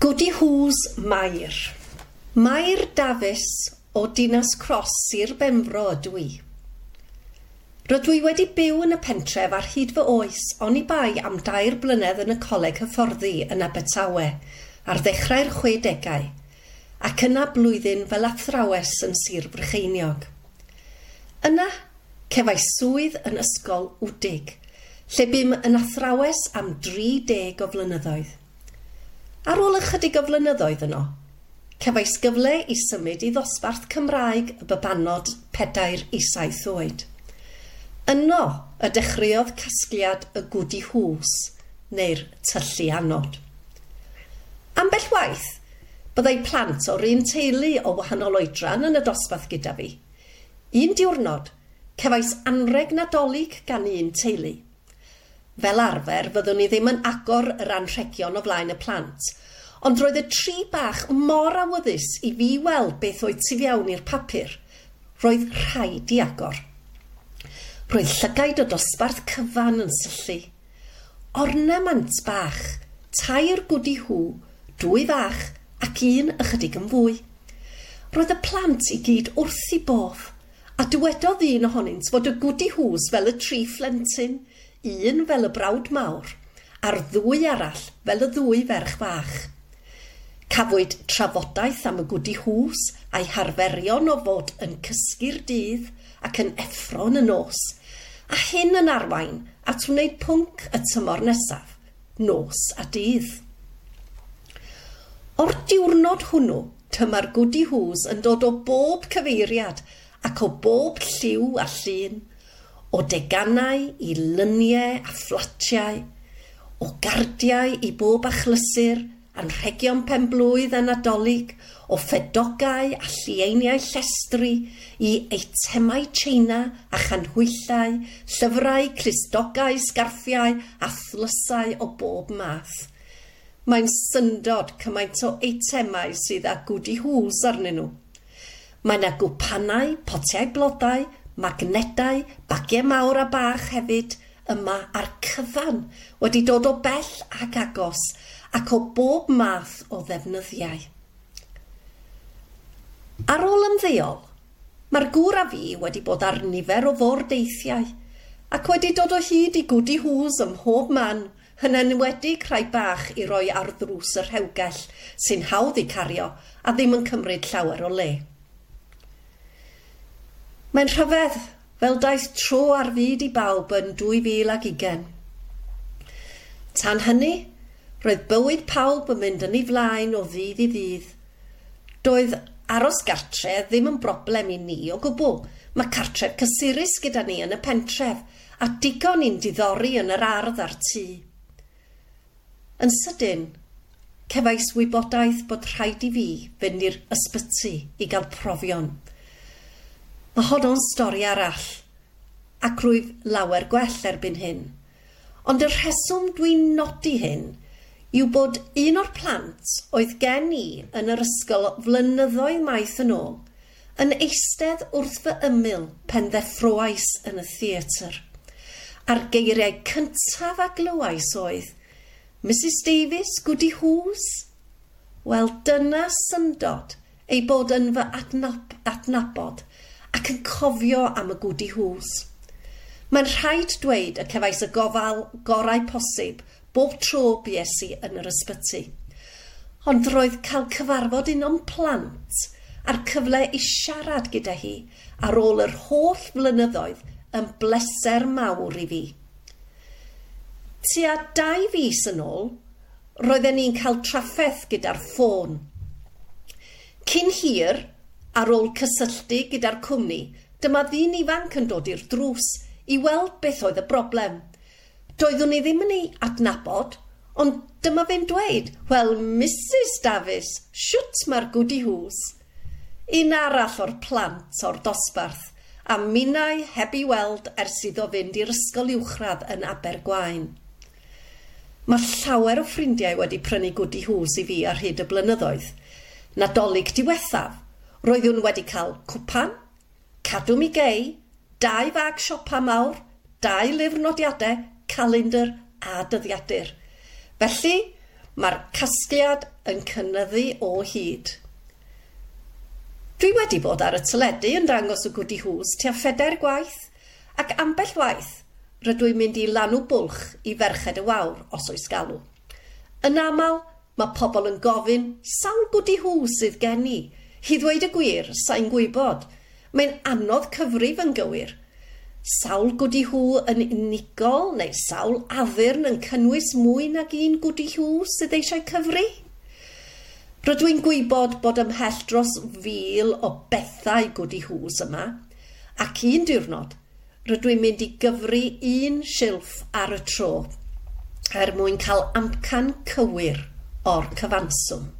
Godi Hws Mair. Mair Dafis o Dinas Cross i'r Benfro ydw i. Rydw i wedi byw yn y pentref ar hyd fy oes ond i bai am dair blynedd yn y coleg hyfforddi yn Abertawe ar ddechrau'r 60au ac yna blwyddyn fel athrawes yn Sir Brycheiniog. Yna, cefai swydd yn ysgol wdig, lle bym yn athrawes am 30 o flynyddoedd. Ar ôl ychydig o flynyddoedd yno, cefais gyfle i symud i ddosbarth Cymraeg y bybanod pedair i saith oed. Yno y dechreuodd casgliad y gwdi hws, neu'r tyllu anod. Ambell waith, byddai plant o'r un teulu o wahanol oedran yn y dosbarth gyda fi. Un diwrnod, cefais anreg nadolig gan un teulu – Fel arfer, fyddwn ni ddim yn agor yr anrhegion o flaen y plant, ond roedd y tri bach mor awyddus i fi weld beth oedd tu fiawn i'r papur. Roedd rhaid i agor. Roedd llygaid o dosbarth cyfan yn syllu. Ornament bach, tair gwdi hw, dwy fach ac un ychydig yn fwy. Roedd y plant i gyd wrth i bof, a dywedodd un ohonynt fod y gwdi hws fel y tri phlentyn – un fel y brawd mawr a'r ddwy arall fel y ddwy ferch fach. Cafwyd trafodaeth am y gwdi hws a'i harferion o fod yn cysgu'r dydd ac yn effro'n y nos, a hyn yn arwain at wneud pwnc y tymor nesaf, nos a dydd. O'r diwrnod hwnnw, tyma'r gwdi hws yn dod o bob cyfeiriad ac o bob lliw a llun o deganau i lyniau a fflatiau, o gardiau i bob achlysur, anrhegion penblwydd a nadolig, o ffedogau a llieiniau llestri i eitemau China a chanhwyllau, llyfrau, clustogau, sgarffiau a thlysau o bob math. Mae'n syndod cymaint o eitemau sydd â gwdi hws arnyn nhw. Mae yna gwpanau, potiau blodau, magnetau, bagiau mawr a bach hefyd yma ar cyfan wedi dod o bell ac agos ac o bob math o ddefnyddiau. Ar ôl ymddeol, mae'r gŵr a fi wedi bod ar nifer o fordeithiau ac wedi dod o hyd i gwdi hws ym mhob man yn enwedig rhai bach i roi ar ddrws yr hewgell sy'n hawdd i cario a ddim yn cymryd llawer o le. Mae'n rhyfedd fel daeth tro ar fyd i bawb yn 2020. Tan hynny, roedd bywyd pawb yn mynd yn ei flaen o ddydd i ddydd. Doedd aros gartre ddim yn broblem i ni o gwbl. Mae cartref cysurus gyda ni yn y pentref a digon i'n diddori yn yr ardd a'r tŷ. Yn sydyn, cefais wybodaeth bod rhaid i fi fynd i'r ysbyty i gael profion – Mae honno'n stori arall, ac rwyf lawer gwell erbyn hyn. Ond y rheswm dwi'n nodi hyn yw bod un o'r plant oedd gen i yn yr ysgol flynyddoedd maith yn ôl yn eistedd wrth fy ymyl pen ddeffroais yn y theatr. A'r geiriau cyntaf a glywais oedd Mrs Davies, Goody hws? Wel, dyna syndod ei bod yn fy adnab adnabod ac yn cofio am y gwdi hws. Mae'n rhaid dweud y cefais y gofal gorau posib bob tro buesu yn yr ysbyty. Ond roedd cael cyfarfod un o'n plant a'r cyfle i siarad gyda hi ar ôl yr holl flynyddoedd yn bleser mawr i fi. Tua dau fus yn ôl, roedden ni'n cael traffaeth gyda'r ffôn. Cyn hir, Ar ôl cysylltu gyda'r cwmni, dyma ddyn ifanc yn dod i'r drws i weld beth oedd y broblem. Doeddwn i ddim yn ei adnabod, ond dyma fe'n dweud, wel, Mrs Davies, siwt mae'r gwdi hws. Un arall o'r plant o'r dosbarth, a minnau heb i weld ers iddo fynd i'r ysgol uwchradd yn Abergwain. Mae llawer o ffrindiau wedi prynu gwdi hws i fi ar hyd y blynyddoedd. Nadolig diwethaf, Roeddwn wedi cael cwpan, cadw mi gei, dau fag siopa mawr, dau lyfr nodiadau, calendar a dyddiadur. Felly, mae'r casgliad yn cynnyddu o hyd. Dwi wedi bod ar y tyledu yn dangos y gwdi hws tua phedair gwaith ac ambell waith rydw i'n mynd i lanw bwlch i ferched y wawr os oes galw. Yn aml, mae pobl yn gofyn sawl gwdi hws sydd gen i Hi ddweud y gwir, sa'n gwybod. Mae'n anodd cyfrif yn gywir. Sawl gwdi hw yn unigol neu sawl addurn yn cynnwys mwy nag un gwdi hw sydd eisiau cyfri? Rydw i'n gwybod bod ymhell dros fil o bethau gwdi hws yma, ac un diwrnod, rydw i'n mynd i gyfru un silff ar y tro er mwyn cael amcan cywir o'r cyfanswm.